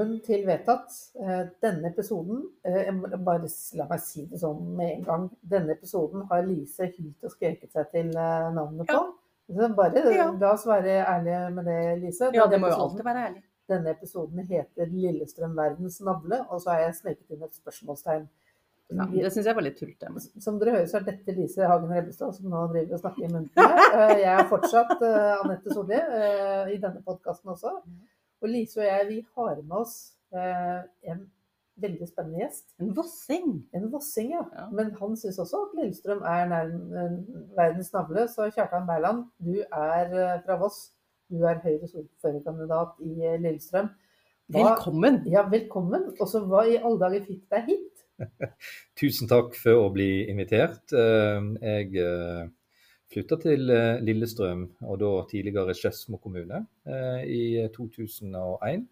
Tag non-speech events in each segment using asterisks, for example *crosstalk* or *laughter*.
Velkommen til Vedtatt. Eh, denne episoden eh, bare La meg si det sånn med en gang. Denne episoden har Lise hylt og skreket seg til eh, navnet på. Ja. Bare ja. la oss være ærlige med det, Lise. ja, det må jo alltid være ærlig. Denne episoden heter 'Lillestrøm verdens navle', og så har jeg sneket inn et spørsmålstegn. Ja, det syns jeg var litt tullete. Som dere hører, så er dette Lise Hagen Rebbestad som nå driver og snakker i munnen. *laughs* Jeg er fortsatt Anette Solli i denne podkasten også. Og Lise og jeg vi har med oss eh, en veldig spennende gjest. En vossing. En vossing, ja. ja. Men han syns også at Lillestrøm er nær verdens navle. Så Kjartan Berland, du er eh, fra Voss. Du er Høyres ordførerkandidat i eh, Lillestrøm. Hva, velkommen. Ja, velkommen. Og så hva i alle dager fikk deg hit? *laughs* Tusen takk for å bli invitert. Eh, jeg flytta til eh, Lillestrøm, og da tidligere Skedsmo kommune, eh, i 2001.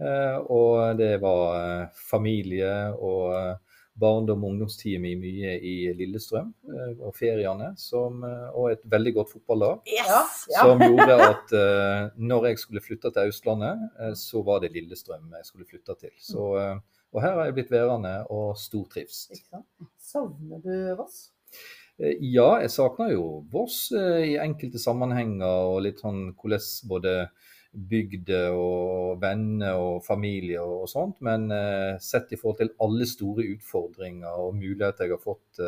Eh, og det var familie og barndom- og ungdomstid mye i Lillestrøm og feriene. Som, og et veldig godt fotballag. Yes! Som gjorde at når jeg skulle flytte til Østlandet, så var det Lillestrøm jeg skulle flytte til. Så, og her har jeg blitt værende og stortrives. Savner du Voss? Eh, ja, jeg savner jo Voss eh, i enkelte sammenhenger, og litt sånn hvordan både bygde og venner og familie og, sånt. Men eh, sett i forhold til alle store utfordringer og muligheter jeg har fått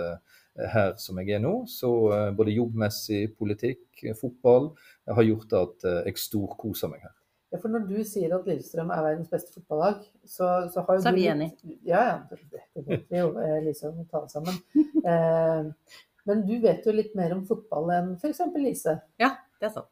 her som jeg er nå, så både jobbmessig, politikk, fotball, har gjort at jeg storkoser meg her. Ja, for Når du sier at Lillestrøm er verdens beste fotballag, så, så har jo så er vi enige. Ja, ja. Det, det vet vi jo. det, må ta sammen. *laughs* Eh, men du vet jo litt mer om fotball enn f.eks. Lise? Ja, det er sant.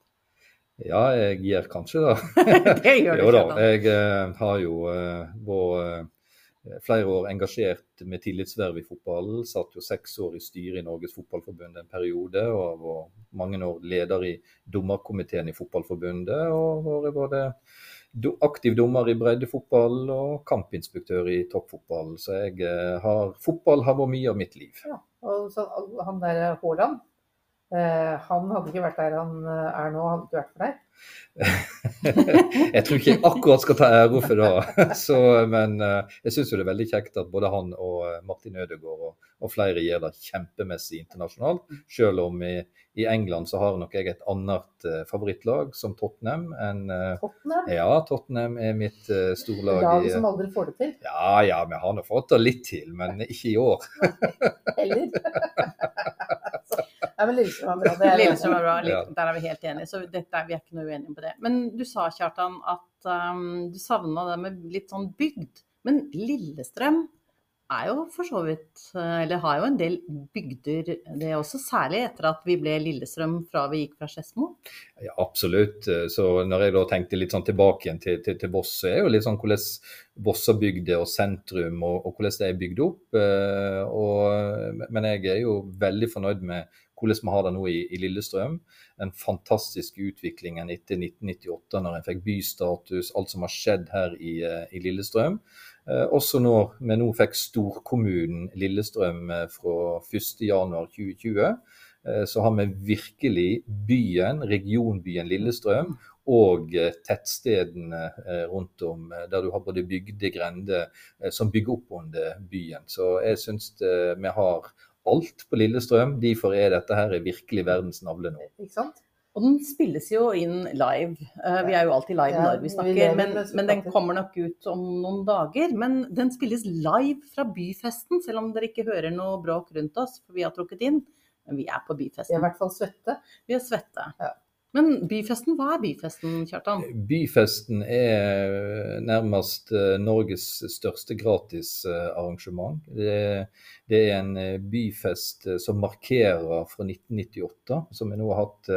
Ja, jeg gjør kanskje da. *laughs* det gjør du jo da. Jeg uh, har jo uh, vært uh, flere år engasjert med tillitsverv i fotballen. Satt jo seks år i styret i Norges Fotballforbund en periode. Og var mange år leder i dommerkomiteen i Fotballforbundet. Og vært både aktiv dommer i breddefotball og kampinspektør i toppfotball. Så jeg har, fotball har vært mye av mitt liv. Ja. Og så, han der Haaland, eh, han hadde ikke vært der han eh, er nå, hadde ikke vært for deg? *laughs* jeg tror ikke jeg akkurat skal ta ære for det. *laughs* Så, men uh, jeg syns det er veldig kjekt at både han og uh, Martin Ødegaard og, og, flere gjør det kjempemessig internasjonalt. Selv om i, i, England så har nok jeg et annet uh, favorittlag, som Tottenham. En, Tottenham? Ja, Tottenham er mitt uh, storlag. Laget som aldri får det til? Ja, ja, vi har nå fått det litt til, men ikke i år. *laughs* Heller. Ja, men Lillestrøm var bra. Lillestrøm var bra. Der er vi helt enige. Så dette, vi er ikke noe uenige på det. Men du sa, Kjartan, at um, du savna det med litt sånn bygd. Men Lillestrøm er jo for så vidt Eller har jo en del bygder, det er også. Særlig etter at vi ble Lillestrøm fra vi gikk fra Skedsmo? Ja, absolutt. Så når jeg da tenkte litt sånn tilbake igjen til, til, til Voss, så er jo litt sånn hvordan Vossabygda og sentrum og, og, hvordan det er bygd opp. Eh, og, men jeg er jo veldig fornøyd med hvordan vi har det nå i, i Lillestrøm. Den fantastiske utviklingen etter 1998, når en fikk bystatus, alt som har skjedd her i, eh, i Lillestrøm. Eh, også når vi nå fikk storkommunen Lillestrøm eh, fra 1.1.2020, eh, så har vi virkelig byen, regionbyen Lillestrøm, og eh, tettstedene rundt om, der du har både bygde grender som bygger opp under byen. Så jeg syns vi har alt på Lillestrøm. Derfor er dette her virkelig verdens navle nå. Ikke sant? Og den spilles jo inn live. Uh, vi er jo alltid live når vi snakker, men, men, den kommer nok ut om noen dager. Men den spilles live fra byfesten, selv om dere ikke hører noe bråk rundt oss, for vi har trukket inn. Men vi er på byfesten. Vi er i hvert fall svette. Vi er svette. Ja. Men byfesten, hva er byfesten, Kjartan? Byfesten er nærmest eh, Norges største gratisarrangement. Det, det er en eh, byfest eh, som markerer fra 1998, som vi nå har hatt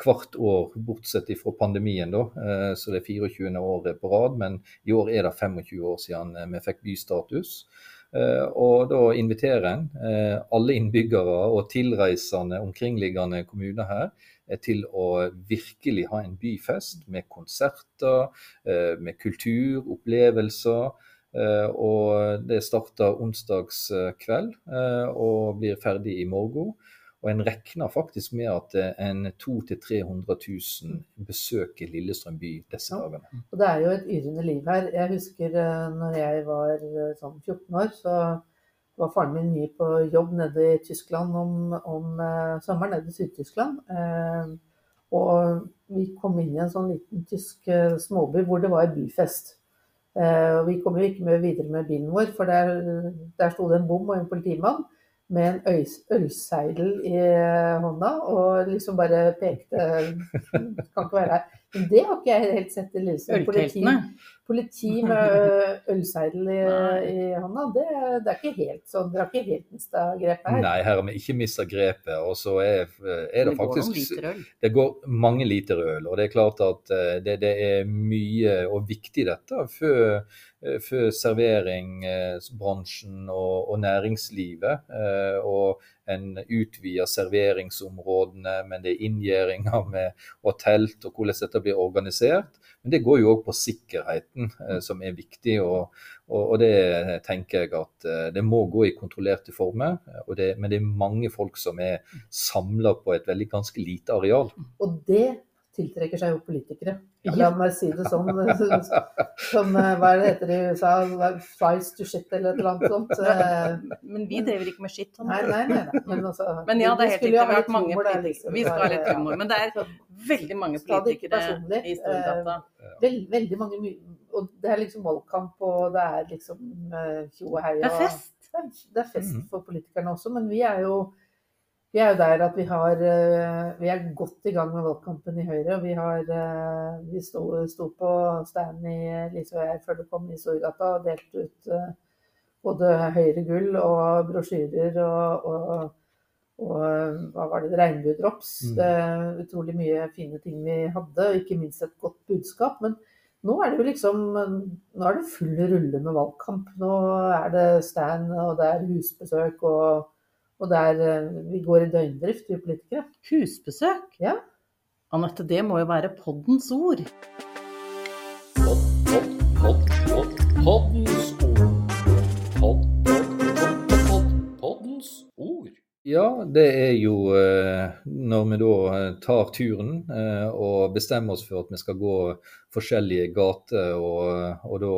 hvert år, bortsett fra pandemien. da, Så det er 24. året på rad, men i år er det 25 år siden vi fikk bystatus. Og da inviterer en alle innbyggere og tilreisende omkringliggende kommuner her til å virkelig ha en byfest med konserter, eh, med kultur, opplevelser. Eh, og det starter onsdagskveld eh, og blir ferdig i morgen. Og en regner faktisk med at eh, en 200 000-300 000 besøker Lillestrøm by disse Ja. dagene. Og det er jo et yrende liv her. Jeg husker eh, når jeg var eh, sånn 14 år, så var faren min mye på jobb nede i Tyskland om, om eh, sommeren, nede i Syd-Tyskland. Eh, og vi kom inn i en sånn liten tysk eh, småby hvor det var byfest. Vi kom jo ikke med videre med bilen vår, for der, der sto det en bom og en politimann med en ølseidel i hånda og liksom bare pekte Kan ikke være her. Det har ikke jeg helt sett i lyset. Politi, politi *laughs* med ø, ølseidel i, i hånda, det, det er ikke helt sånn. Dere har ikke helt mista grepet her. Nei, her har vi ikke mista grepet. Og så er, er det Det faktisk. Det går mange liter øl, og det er klart at eh, det, det er mye og viktig dette for, før serveringsbransjen og, og næringslivet. eh, Og en utvider serveringsområdene, men det er inngjerdinger og telt og hvordan dette blir organisert. Men det går jo òg på sikkerheten, eh, som er viktig. Og, og, det tenker jeg at eh, det må gå i kontrollerte former. Det, men det er mange folk som er samla på et veldig ganske lite areal. Og det tiltrekker seg jo politikere. Ja. La meg si det sånn. *laughs* Som, eh, hva er det heter i USA? Flies to shit eller et eller annet sånt. Eh, Men vi driver ikke med skitt. Nei, nei, nei. nei. Men, altså, Men ja, det er helt riktig. Vi ha har vært mange politikere. liksom. Vi skal ha litt humor. Men det er veldig mange politikere i Storgata. Veld, veldig mange Og det er liksom valgkamp, og det er liksom eh, tjo og hei. Det er fest. Det er, fest Mhm. for politikerne også, men vi er jo vi er jo der at vi har eh, Vi er godt i gang med valgkampen i Høyre. og Vi, har, eh, vi sto, sto på standen i Lise og jeg før du kom i Storgata og delte ut eh, både Høyre gull og brosjyrer og, og, og hva var det, regnbuedrops. Mm. Utrolig mye fine ting vi hadde, og ikke minst et godt budskap. Men nå er det jo liksom Nå er det full rulle med valgkamp. Nå er det stand, og det er husbesøk, og, og det er eh, Vi går i døgndrift, vi politikere. Husbesøk? Ja. Anette, det må jo være poddens ord. Pod, pod, pod, pod, poddens ord. Pod, pod, pod, pod, poddens ord. Ja, det er jo eh, når vi da eh, tar turen eh, og bestemmer oss for at vi skal gå forskjellige gater og, og da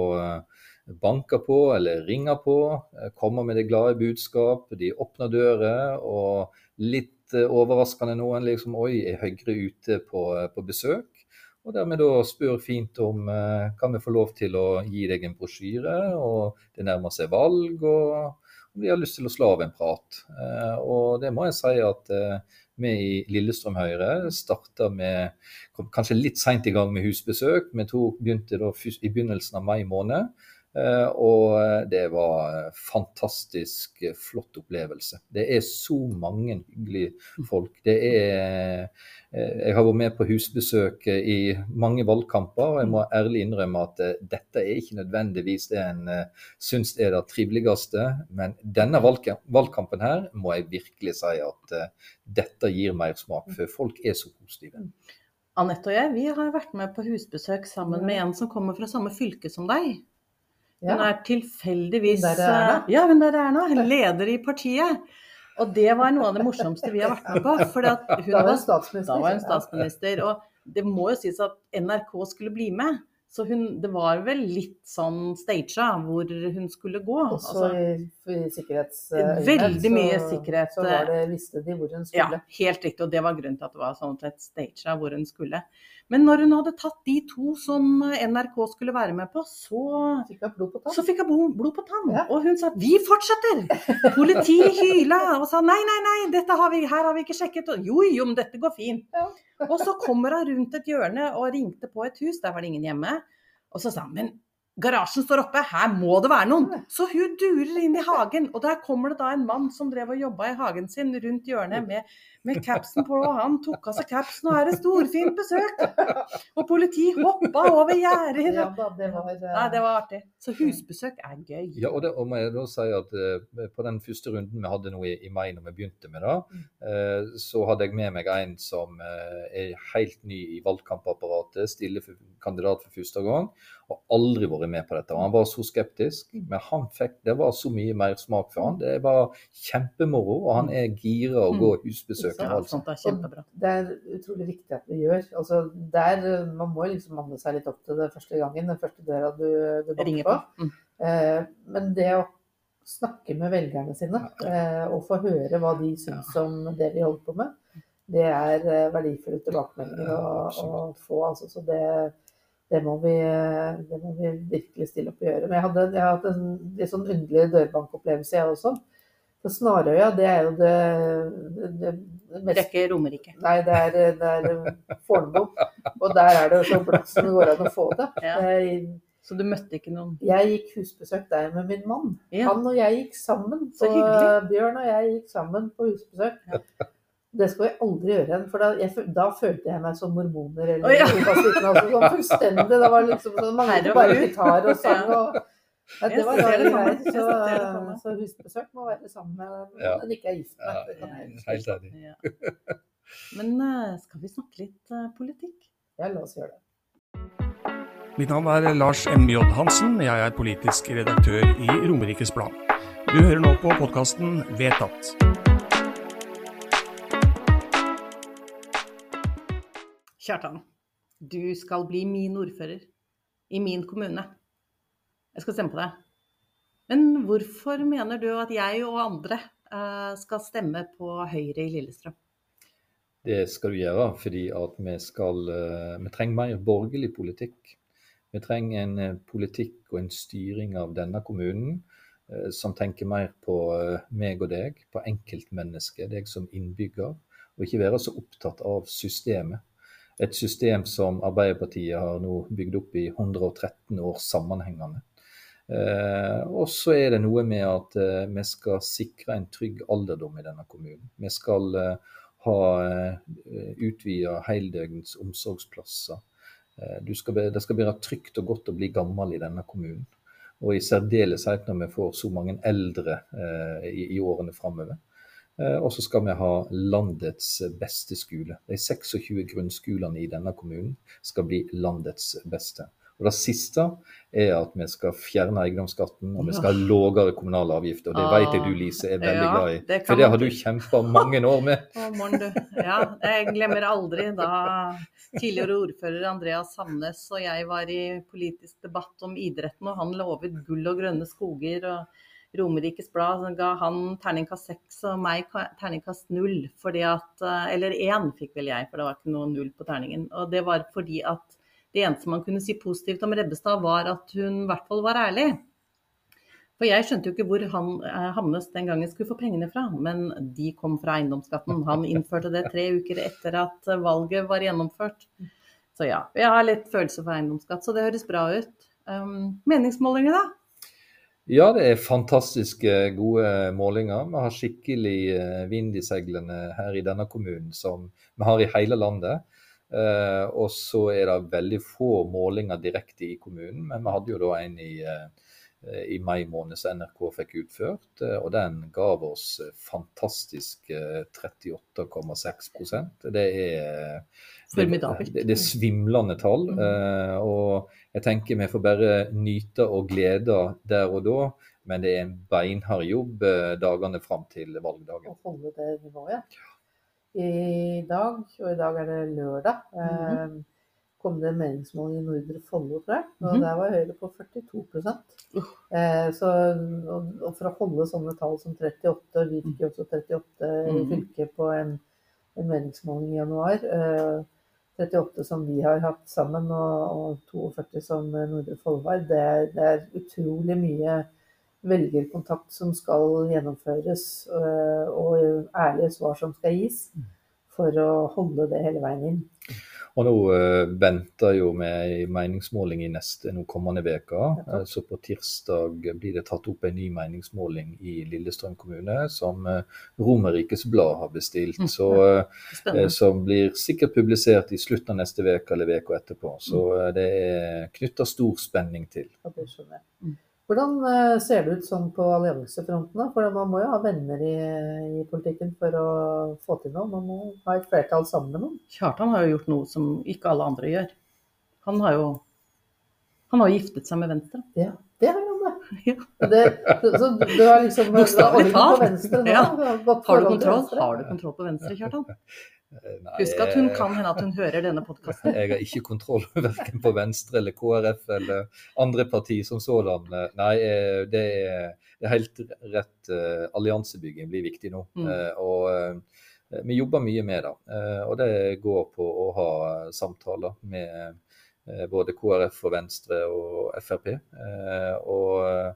banker på eller ringer på, eh, kommer med det glade budskap, de åpner dører og litt eh, overraskende noen liksom Oi, er Høyre ute på, på besøk? Og dermed da spør fint om eh, kan vi få lov til å gi deg en brosjyre, og det nærmer seg valg, og om de har lyst til å slå av en prat. Eh, og det må jeg si at eh, vi i Lillestrøm Høyre starta med kanskje litt seint i gang med husbesøk. Vi tok, begynte da i begynnelsen av mai måned. Eh, og det var en fantastisk eh, flott opplevelse. Det er så mange hyggelige folk. Det er eh, Jeg har vært med på husbesøk eh, i mange valgkamper, og jeg må ærlig innrømme at eh, dette er ikke nødvendigvis det en eh, syns er det triveligste, men denne valgkampen her må jeg virkelig si at eh, dette gir mersmak, for folk er så positive. Anette og jeg vi har vært med på husbesøk sammen med en som kommer fra samme fylke som deg. Hun er tilfeldigvis der er Erna? eh, Ja, hun der er Erna. Leder i partiet. Og det var noe av det morsomste vi har vært med på. For *laughs* hun Da var hun statsminister. da var hun statsminister. Og det må jo sies at NRK skulle bli med. Så hun, det var vel litt sånn staged hvor hun skulle gå. Også Altså, i, i sikkerhetsøyemed. Veldig mye så- sikkerhet, Så var det, visste de hvor hun skulle. ja, helt riktig. Og det var grunnen til at det var sånn et staged hvor hun skulle. Men når hun hadde tatt de to som NRK skulle være med på, så Fikk hun blod på tann. Så fikk hun blod- på tann, Ja. og hun sa 'vi fortsetter'! *laughs* Politiet hyla og sa 'nei, nei, nei, har vi, her har vi ikke sjekket'. Og, jo, jo, men dette går fint. Ja. og så kommer hun rundt et hjørne og ringte på et hus, der var det ingen hjemme. Og så sa han 'men garasjen står oppe, her må det være noen'. Så hun durer inn i hagen, og der kommer det da en mann som drev og jobba i hagen sin rundt hjørnet med, med capsen på, og han tok av seg capsen, og er det storfint besøk. Og politi hoppa over gjerder. Ja det var eh, Nei, det var artig. Så husbesøk er gøy. Ja, og det og må jeg da si at eh, På den første runden vi hadde nå i, i mai, når vi begynte med det, eh, så hadde jeg med meg en som er helt ny i valgkampapparatet, stiller for, kandidat for første gang, og aldri vært med på dette. Han var så skeptisk, men han fikk, det var så mye mer smak for han. Det var kjempemoro, og han er gira å gå husbesøk. Mm. og alt sånt sånt. er kjempebra. Det er utrolig viktig at vi gjør. Altså, der, man må liksom manne seg litt opp til det første gangen, den første døra du, du Ringer på. på. Mm. Eh, men det å snakke med velgerne sine eh, og få høre hva de syns om det vi holder på med, det er eh, verdifulle tilbakemeldinger å, å få. Altså, så det, det, må vi, det må vi virkelig stille opp og gjøre. Men jeg, hadde, jeg hatt en litt sånn underlig dørbankopplevelse, jeg også. For Snarøya, det er jo det, det, det Det mest er ikke Romerike. Nei, det er, det Fornebu. Og der er det så bløtt som det går an å få det. Ja. Jeg, Så du møtte ikke noen jeg gikk husbesøk der med min mann. Ja. Han og jeg gikk sammen. Så På. Bjørn og jeg gikk sammen på husbesøk. Det skal vi aldri gjøre igjen, for da, jeg, da følte jeg meg som mormoner. eller oh, ja. Altså, sånn fullstendig. Det var liksom sånn, mange Herre bare gitar og sang. og ja, det var rare greier. Så, meg. så husbesøk må være sammen med Ja. den ikke er gift med. Ja, jeg helt enig. Ja. Men eh, skal vi snakke litt eh, politikk? Ja, la oss gjøre det. Mitt navn er Lars M.J. Hansen. Jeg er politisk redaktør i Romerikes Blad. Du hører nå på podkasten Vedtatt. Kjartan, du skal bli min ordfører i min kommune. Jeg skal stemme på deg. Men hvorfor mener du at jeg og andre eh, skal stemme på Høyre i Lillestrøm? Det skal du gjøre fordi vi skal eh, Vi trenger mer borgerlig politikk. Vi trenger en eh, politikk og en styring av denne kommunen som tenker mer på meg og deg, på enkeltmennesket, deg som innbygger, og ikke være så opptatt av systemet. Et system som Arbeiderpartiet har nå bygd opp i 113 år sammenhengende. Eh, og så er det noe med at eh, vi skal sikre en trygg alderdom i denne kommunen. Vi skal eh, ha eh, utvida heldøgns omsorgsplasser. Eh, skal, be, det skal være trygt og godt å bli gammel i denne kommunen. Og i særdeleshet når vi får så mange eldre eh, i, i årene framover. Eh, og så skal vi ha landets beste skole. De 26 grunnskolene i denne kommunen skal bli landets beste. Og Det siste er at vi skal fjerne eiendomsskatten og vi skal ha lavere kommunale avgifter. Og Det vet jeg du, Lise, er veldig Ja, glad i. det For det har du kjempa mange år med. *laughs* Du. Ja, jeg glemmer aldri da tidligere ordfører Andreas Sandnes og jeg var i politisk debatt om idretten, og han lovet gull og grønne skoger. og Romerikes Blad ga han terningkast seks og meg terningkast null. Eh, eller én fikk vel jeg, for det var ikke noe null på terningen. Og det var fordi at det eneste man kunne si positivt om Rebbestad, var at hun i hvert fall var ærlig. For jeg skjønte jo ikke hvor han, eh, Hamnes den gangen skulle få pengene fra, men de kom fra eiendomsskatten. Han innførte det tre uker etter at eh, valget var gjennomført. Så ja, jeg har litt følelse for eiendomsskatt, så det høres bra ut. Um, meningsmålinger, da? Ja, det er fantastiske gode målinger. Vi har skikkelig eh, vind i seilene her i denne kommunen, som vi har i hele landet. Eh, og så er det veldig få målinger direkte i kommunen, men vi hadde jo da en i, eh, i mai måned som NRK fikk utført, eh, og den gav oss eh, fantastiske 38,6% Det er Formidabelt. Det, det er svimlende tall. Mm. eh, og jeg tenker vi får bare nyte og glede der og da, men det er en beinhard jobb eh, dagene fram til valgdagen. å holde det nivået. I dag, og i dag er det lørdag, eh, kom det en meningsmåling i Nordre Follo, tror jeg. Og mm. der var Høyre på 42 eh, så, og, og for å holde sånne tall som 38, vi fikk jo også 38 i Mhm. fylket på en, en meningsmåling i januar. Eh, 38 som vi har hatt sammen, og, og 42 som Nordre Follo var. Det, det er utrolig mye velgerkontakt som skal gjennomføres, øh, og ærlige svar som skal gis, for å holde det hele veien inn. Og nå eh, venter jo vi en meningsmåling i neste nå kommende uke. Ja. så på tirsdag blir det tatt opp en ny meningsmåling i Lillestrøm kommune som eh, Romerikes Blad har bestilt. Mm. Så eh, eh, som blir sikkert publisert i slutten av neste uke eller uka etterpå. Så eh, det er knytta stor spenning til. Og det skjønner jeg. Hvordan øh, ser det ut sånn på alliansefronten? For man må jo ha venner i, i politikken for å få til noe. Man må ha et flertall sammen med noen. Kjartan har jo gjort noe som ikke alle andre gjør. Han har jo Han har giftet seg med Venstre. Ja, det har han, det. *laughs* Ja. Det. Så du har liksom Bokstavelig talt. Ja. har. Har du kontroll på Venstre, Kjartan? Eh, nei, Husk at hun eh, kan hende at hun hører denne podkasten. *laughs* Jeg har ikke kontroll *laughs* verken på Venstre eller KrF eller andre partier som sådan. Nei, eh, det er, det er helt rett. Alliansebygging blir viktig nå. Mm. Og vi jobber mye med det. Og det går på å ha samtaler med både KrF og Venstre og Frp. Og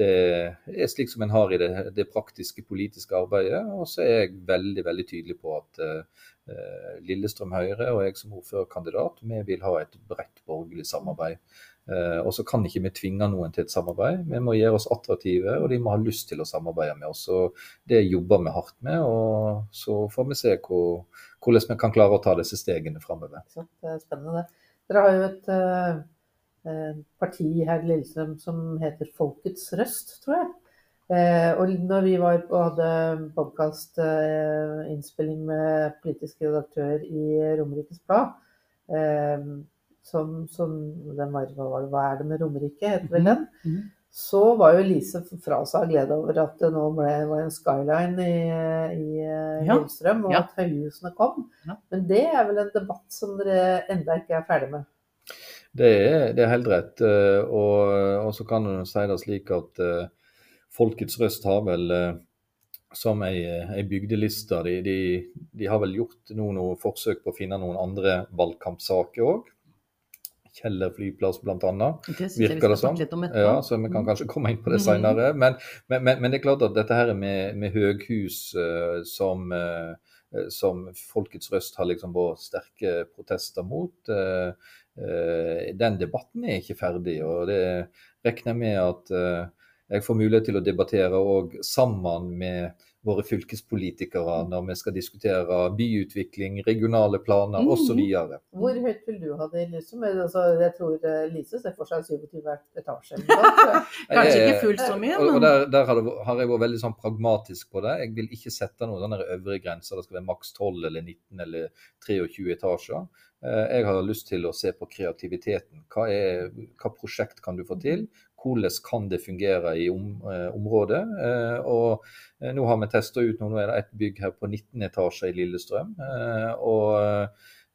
det er slik som en har i det, det praktiske politiske arbeidet. Og så er jeg veldig, veldig tydelig på at eh, Lillestrøm Høyre og jeg som ordførerkandidat, vi vil ha et bredt borgerlig samarbeid. Uh, og så kan ikke vi tvinge noen til et samarbeid. Vi må gjøre oss attraktive, og de må ha lyst til å samarbeide med oss. Og det jobber vi hardt med, og så får vi se hvor, hvordan vi kan klare å ta disse stegene framover. Det er spennende, det. Dere har jo et eh, parti her i Lillestrøm som heter Folkets Røst, tror jeg. Eh, og når vi var og hadde podkastinnspilling med politisk redaktør i Romerikes Blad, eh, som, som den var, var det, hva er det med Romerike, heter vel den? Mhm. Så var jo Lise fra seg av glede over at det nå ble, var en skyline i, i eh. Lillestrøm, og Ja. at høyhusene kom. Ja. Men det er vel en debatt som dere enda ikke er ferdig med? Det er, det er helt rett. eh, Og, og så kan du si det slik at uh, Folkets Røst har vel uh, som ei, ei bygdeliste. De, de, de har vel gjort noen, noen forsøk på å finne noen andre valgkampsaker òg. Kjeller flyplass bl.a. Virker det sånn? Ja, så vi kan kanskje komme inn på det seinere. senere. Men, men, men, det er klart at dette her med, med høghus uh, som, eh, som Folkets Røst har liksom vært sterke protester mot, eh, eh, den debatten er ikke ferdig. og Det regner jeg med at eh, jeg får mulighet til å debattere òg sammen med våre fylkespolitikere når vi skal diskutere byutvikling, regionale planer Mhm. osv. Hvor høyt vil du ha det? Liksom? Altså, jeg tror eh, Lise ser for seg 27 etasjer. etasje. *laughs* Kanskje ikke fullt så mye, Og, og der, der har, det, har jeg vært veldig sånn pragmatisk på det. Jeg vil ikke sette noen øvre grenser. Det skal være maks 12 eller 19 eller 23 etasjer. Eh, Jeg har lyst til å se på kreativiteten. Hva, er, hva prosjekt kan du få til? Hvordan kan det fungere i om, eh, området? Eh, og eh, Nå har vi testa ut nå, nå er det et bygg her på 19 etasjer i Lillestrøm. Eh, og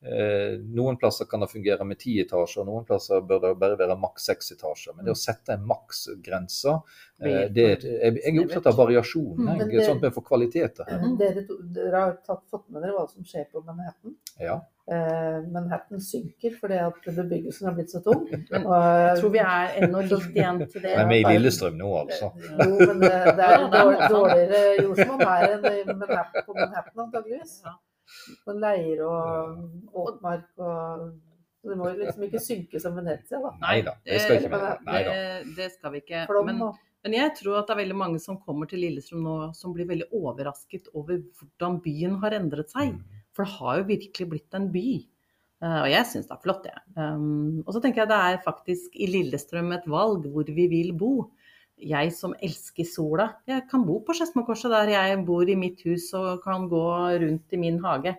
eh, Noen plasser kan det fungere med 10 etasjer, og noen plasser bør det bare være maks 6 etasjer. Men det å sette en maksgrense det, jeg, er opptatt av variasjon, Mm, sånn at vi får kvaliteter her. Eh, Dere, dere har tatt, fått med dere hva som skjer på Manhattan. Ja. Eh, Manhattan synker fordi at bebyggelsen har blitt så tung. Men *laughs* Og, jeg tror vi er ennå litt *laughs* igjen til det. Men vi er i Lillestrøm nå, altså. *laughs* Jo, men det, det er Ja, det er dårlig, Manhattan. dårligere jordsmonn her enn i Manhattan, på Manhattan antageligvis. Ja. På leir og åtmark og Det må jo liksom ikke synke som Venezia, da. Nei da, det skal ikke være. være. Nei. Det, det skal vi ikke. Men, men jeg tror at det er veldig mange som kommer til Lillestrøm nå som blir veldig overrasket over hvordan byen har endret seg. For det har jo virkelig blitt en by. Eh, og jeg syns det er flott, jeg. Um, og så tenker jeg det er faktisk i Lillestrøm et valg hvor vi vil bo. Jeg som elsker sola, jeg kan bo på Skedsmokorset der jeg bor i mitt hus og kan gå rundt i min hage.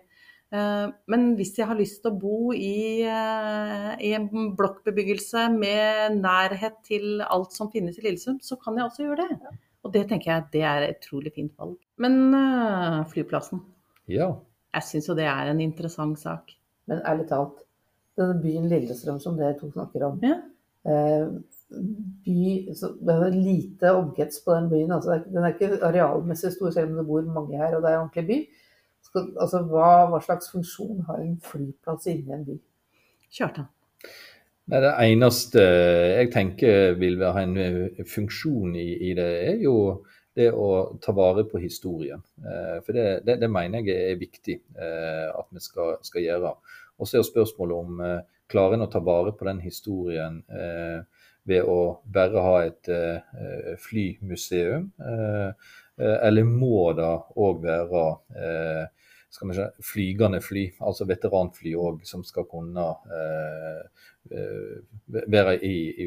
Eh, Men hvis jeg har lyst til å bo i, eh, i en blokkbebyggelse med nærhet til alt som finnes i Lillesund, så kan jeg også gjøre det. Og det tenker jeg det er et utrolig fint valg. Men flyplassen, Ja. Jeg syns jo det er en interessant sak. Men ærlig talt, denne byen Lillestrøm som dere to snakker om Ja. eh, by, så Det er lite omkrets på den byen. Altså, den er ikke arealmessig stor, selv om det bor mange her og det er en ordentlig by. Så, altså, hva, hva slags funksjon har en flyplass inni en by? Kjartan. Nei, det eneste jeg tenker vil ha en eh, funksjon i, i det, er jo det å ta vare på historien. Eh, for det, det, det mener jeg er viktig eh, at vi skal, skal gjøre. Og så er spørsmålet om eh, klarer en å ta vare på den historien ved å bare ha et flymuseum, eller må det òg være skal vi se, flygende fly, altså veteranfly òg, som skal kunne eh, eh, være i, i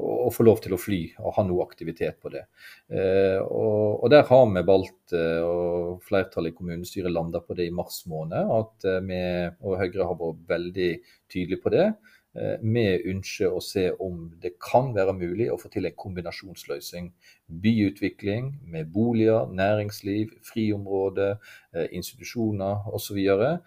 og, få lov til å fly og ha noe aktivitet på det. Eh, og, og Der har vi valgt, eh, og flertallet i kommunestyret landa på det i mars måned, at eh, vi og Høyre har vært veldig tydelige på det. Eh, Vi ønsker å se om det kan være mulig å få til en kombinasjonsløsning. Byutvikling med boliger, næringsliv, friområder, eh, institusjoner osv. Og,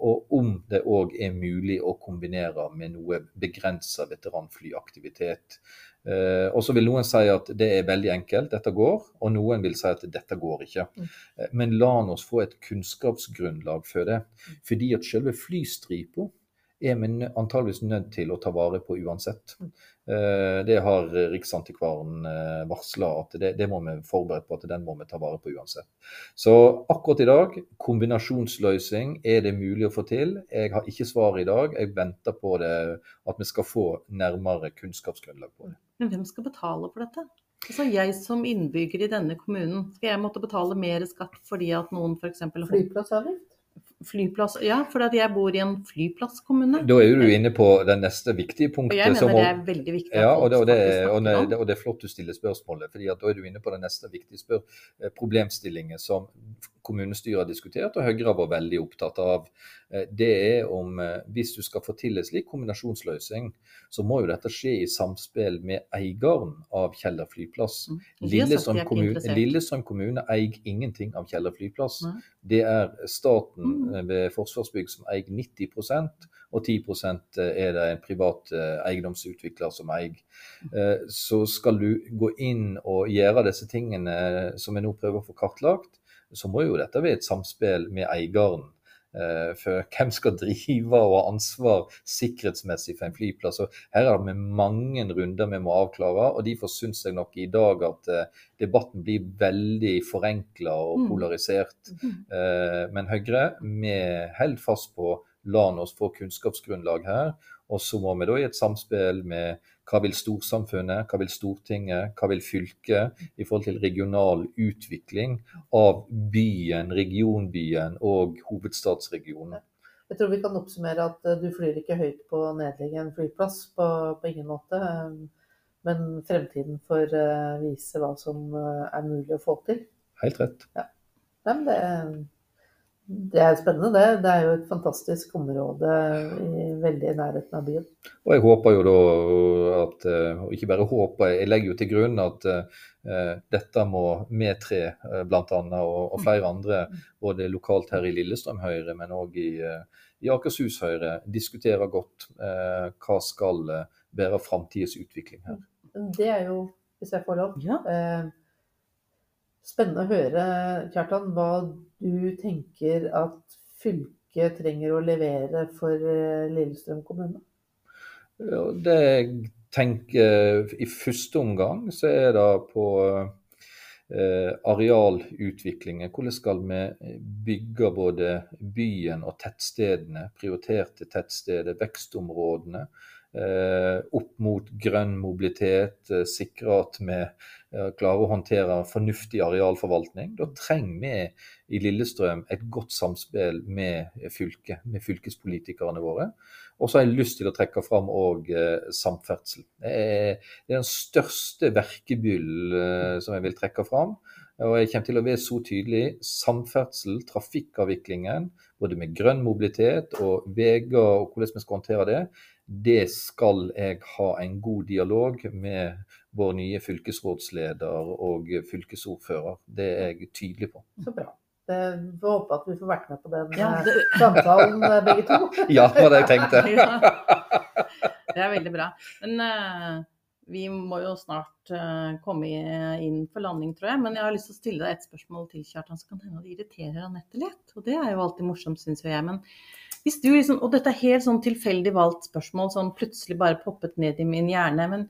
Og om det òg er mulig å kombinere med noe begrensa veteranflyaktivitet. Eh, Og så vil noen si at det er veldig enkelt, dette går. Og noen vil si at dette går ikke. Mm. Eh, Men la oss få et kunnskapsgrunnlag for det. Fordi at selve flystripa er vi antageligvis nødt til å ta vare på uansett. Mm. Eh, Det har Riksantikvaren varsla at det, det må vi forberede på at den må vi ta vare på uansett. Så akkurat i dag, kombinasjonsløsning, er det mulig å få til? Jeg har ikke svar i dag. Jeg venter på det, at vi skal få nærmere kunnskapsgrunnlag på det. Men hvem skal betale for dette? Altså Jeg som innbygger i denne kommunen, skal jeg måtte betale mer skatt fordi at noen f.eks. har Flyplassavgift? Flyplass Ja, for jeg bor i en flyplasskommune. Da er du inne på det neste viktige Og punktet. jeg mener som, det er veldig viktig Ja, og det, og, det, og, det, og det er flott du stiller spørsmålet, fordi da er du inne på det neste viktige eh, problemstillingen som kommunestyret har diskutert, og Høyre har vært veldig opptatt av. Eh, Det er om eh, hvis du skal få til en slik kombinasjonsløsning, så må jo dette skje i samspill med eieren av Kjeller flyplass. Mm. Ikke kommune, Lillesand kommune eier ingenting av Kjeller flyplass. Det er staten Mm. eh, ved Forsvarsbygg som eier 90% og 10% er det en privat eiendomsutvikler som eier. Så skal du gå inn og gjøre disse tingene som vi nå prøver å få kartlagt, så må jo dette være et samspill med eieren. Eh, For hvem skal drive og ha ansvar sikkerhetsmessig for en flyplass? Og her er det mange runder vi må avklare, og derfor syns jeg nok i dag at eh, debatten blir veldig forenkla og Mm. polarisert. Mhm. Eh, Men Høyre, vi holder fast på la oss få kunnskapsgrunnlag her. Og så må vi da i et samspill med hva vil storsamfunnet, hva vil Stortinget, hva vil fylket i forhold til regional utvikling av byen, regionbyen og hovedstadsregionen. Jeg tror vi kan oppsummere at eh, du flyr ikke høyt på å nedlegge en flyplass, på, på ingen måte. eh, Men fremtiden får eh, vise hva som er mulig å få til. Helt rett. Nei, men det, det er spennende, det. Det er jo et fantastisk område i, veldig i nærheten av byen. Og jeg håper jo da at eh, Og ikke bare håper, jeg legger jo til grunn at uh, dette må med tre, bl.a. blant annet, og, og flere andre, både lokalt her i Lillestrøm Høyre, men òg i, eh, i Akershus Høyre, diskutere godt uh, hva skal eh, være framtidens utvikling her. Det er jo, hvis jeg får lov, Ja. eh, spennende å høre, Kjartan, hva du tenker at fylket trenger å levere for eh, Lillestrøm kommune. Ja, Det jeg tenker i første omgang, så er det på eh, arealutviklingen. Hvordan skal vi bygge både byen og tettstedene, prioriterte tettsteder, vekstområdene, eh, opp mot grønn mobilitet, eh, sikre at vi eh, klarer å håndtere fornuftig arealforvaltning. Da trenger vi i Lillestrøm et godt samspill med fylket, med fylkespolitikerne våre. Og så har jeg lyst til å trekke fram òg eh, samferdsel. Det er, den største verkebyll eh, som jeg vil trekke fram. Og jeg kommer til å være så tydelig. Samferdsel, trafikkavviklingen, både med grønn mobilitet og veier og hvordan vi skal håndtere det, det skal jeg ha en god dialog med vår nye fylkesrådsleder og fylkesordfører. Det er jeg tydelig på. Så bra. Det, vi får håpe at vi får vært med på den Ja, eh, det, samtalen, eh, begge to. *laughs* Ja, det var det jeg *laughs* tenkte. Ja. det er veldig bra. Men uh, vi må jo snart uh, komme inn for landing, tror jeg. Men jeg har lyst til å stille deg et spørsmål til, Kjartan, så kan hende det irriterer Anette litt. Og det er jo alltid morsomt, syns jo jeg. Men hvis du liksom Og dette er helt sånn tilfeldig valgt spørsmål, sånn plutselig bare poppet ned i min hjerne. men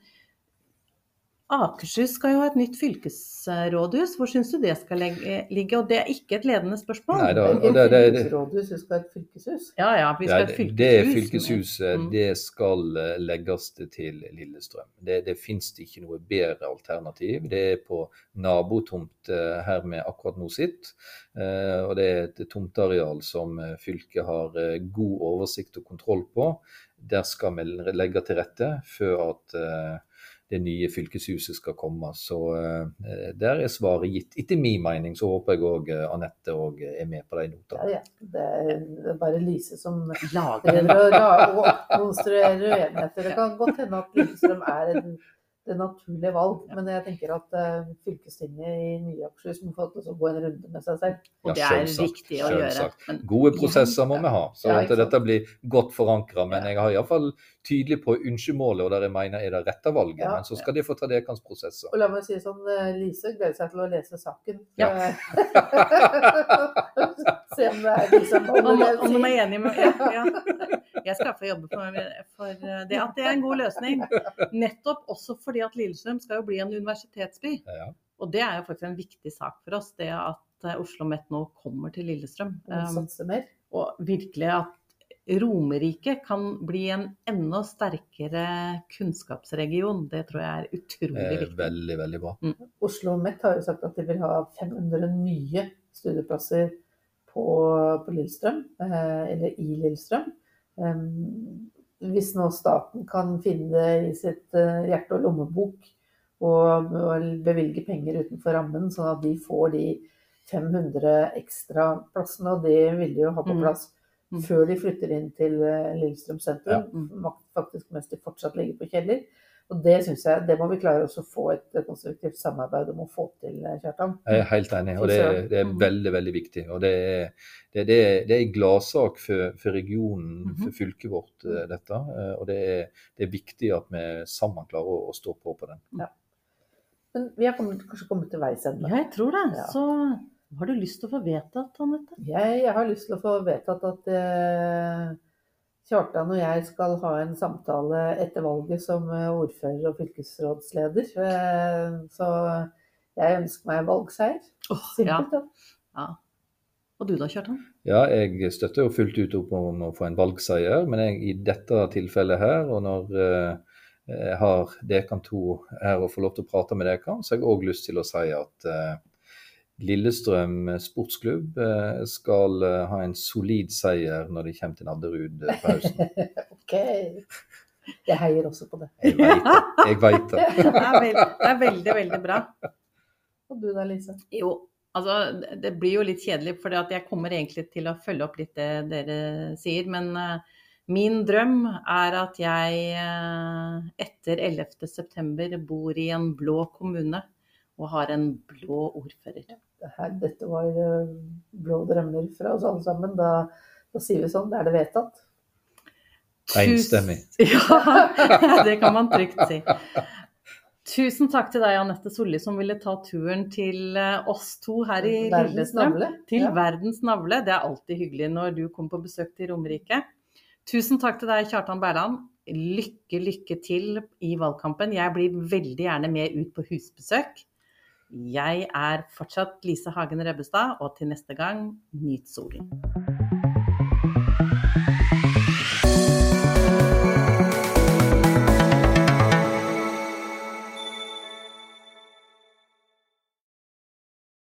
Akershus skal jo ha et nytt fylkesrådhus. Hvor syns du det skal legge, ligge? Og det er ikke et ledende spørsmål. Nei, da- Det er det- et det- det- fylkesrådhus, vi skal ha et fylkeshus. Ja ja, vi skal Ja, ha et det, fylkeshus. det fylkeshuset Mm. det skal eh, legges til Lillestrøm. Det, det finnes det ikke noe bedre alternativ. Det er på nabotomt eh, her vi akkurat nå sitter. Eh, Og det er et tomteareal som fylket har god oversikt og kontroll på. Der skal vi legge til rette før at det nye fylkeshuset skal komme. Så eh, der er svaret gitt. Etter min mening så håper jeg òg Anette og er med på de notene. Ja, ja. Det er bare Lise som Lager og, prøver å la- å konstruere uenigheter. Det kan godt hende at Lillestrøm er en, det naturlige valg, men jeg tenker at uh, fylkestinget i nye Akershus må få lov til å gå en runde med seg selv. Og det er viktig å gjøre. Men Gode prosesser må Ja. vi ha, så Ja, at dette blir godt forankra. Men jeg har iallfall tydelig på ønskemålet, og der jeg mener er det rette valget. Ja. Men så skal de få ta deres prosesser. Og la meg si sånn, eh, Lise gleder seg til å lese saken. Ja. *laughs* Se om det er liksom om, om de er enige med ja, ja. Jeg skal få jobbe for, for det at det er en god løsning. *laughs* Nettopp også fordi at Lillestrøm skal jo bli en universitetsby. Ja. Og det er jo faktisk en viktig sak for oss, det at eh, Oslo Met nå kommer til Lillestrøm. Um, og virkelig at Romerike kan bli en enda sterkere kunnskapsregion. Det tror jeg er utrolig Eh, viktig. veldig, veldig bra. Oslo Met har jo sagt at de vil ha 500 nye studieplasser på, på Lillestrøm, eh, eller i Lillestrøm. Um, hvis nå staten kan finne det i sitt eh, hjerte- og lommebok og, og bevilge penger utenfor rammen, sånn at de får de 500 ekstra plassene, og det vil de jo ha på Mm. plass Mm. før de flytter inn til eh, Lillestrøm sentrum, Ja. Mm. faktisk mens de fortsatt ligger på Kjeller. Og det synes jeg, det må vi klare også å få et konstruktivt samarbeid om å få til, eh, Kjartan. Jeg er helt enig, og det, er- det er veldig veldig viktig. Og det er, det, det er, det er en gladsak for, for regionen, Mhm. for fylket vårt, eh, dette. Eh, Og det er, det er viktig at vi sammen klarer å, å stå på på den. Men vi har kommet, kanskje kommet til veis ende. Ja, jeg tror det. Ja. Så har du lyst til å få vedtatt, Anette? Jeg, jeg har lyst til å få vedtatt at eh, Kjartan og jeg skal ha en samtale etter valget som eh, ordfører og fylkesrådsleder. Eh, så jeg ønsker meg valgseier. Oh. Simpelthen. ja. Og du da, Kjartan? Ja, jeg støtter jo fullt ut opp om å få en valgseier, men jeg, i dette tilfellet her, og når eh, jeg har dere to her og får lov til å prate med dere, så har jeg òg lyst til å si at eh, Lillestrøm sportsklubb eh, skal eh, ha en solid seier når de kommer til Nadderud eh, på høsten. *laughs* Ok. Jeg heier også på det. Jeg veit det. Jeg vet det. *laughs* Det er, veld, det er veldig, veldig bra. Og du da, Lise? Jo, altså det- det blir jo litt kjedelig, for jeg kommer egentlig til å følge opp litt det dere sier. Men uh, min drøm er at jeg uh, etter 11.9 bor i en blå kommune og har en blå ordfører. Det her, dette var eh, blå drømmer fra oss alle sammen. Da, da sier vi sånn. Da er det vedtatt. Enstemmig. *laughs* Ja, det kan man trygt si. Tusen takk til deg, Anette Solli, som ville ta turen til eh, oss to her i Lillestrøm. Til Ja. verdens navle. Det er alltid hyggelig når du kommer på besøk til Romerike. Tusen takk til deg, Kjartan Berland. Lykke, lykke til i valgkampen. Jeg blir veldig gjerne med ut på husbesøk. Jeg er fortsatt Lise Hagen Rebbestad, og til neste gang, nyt solen.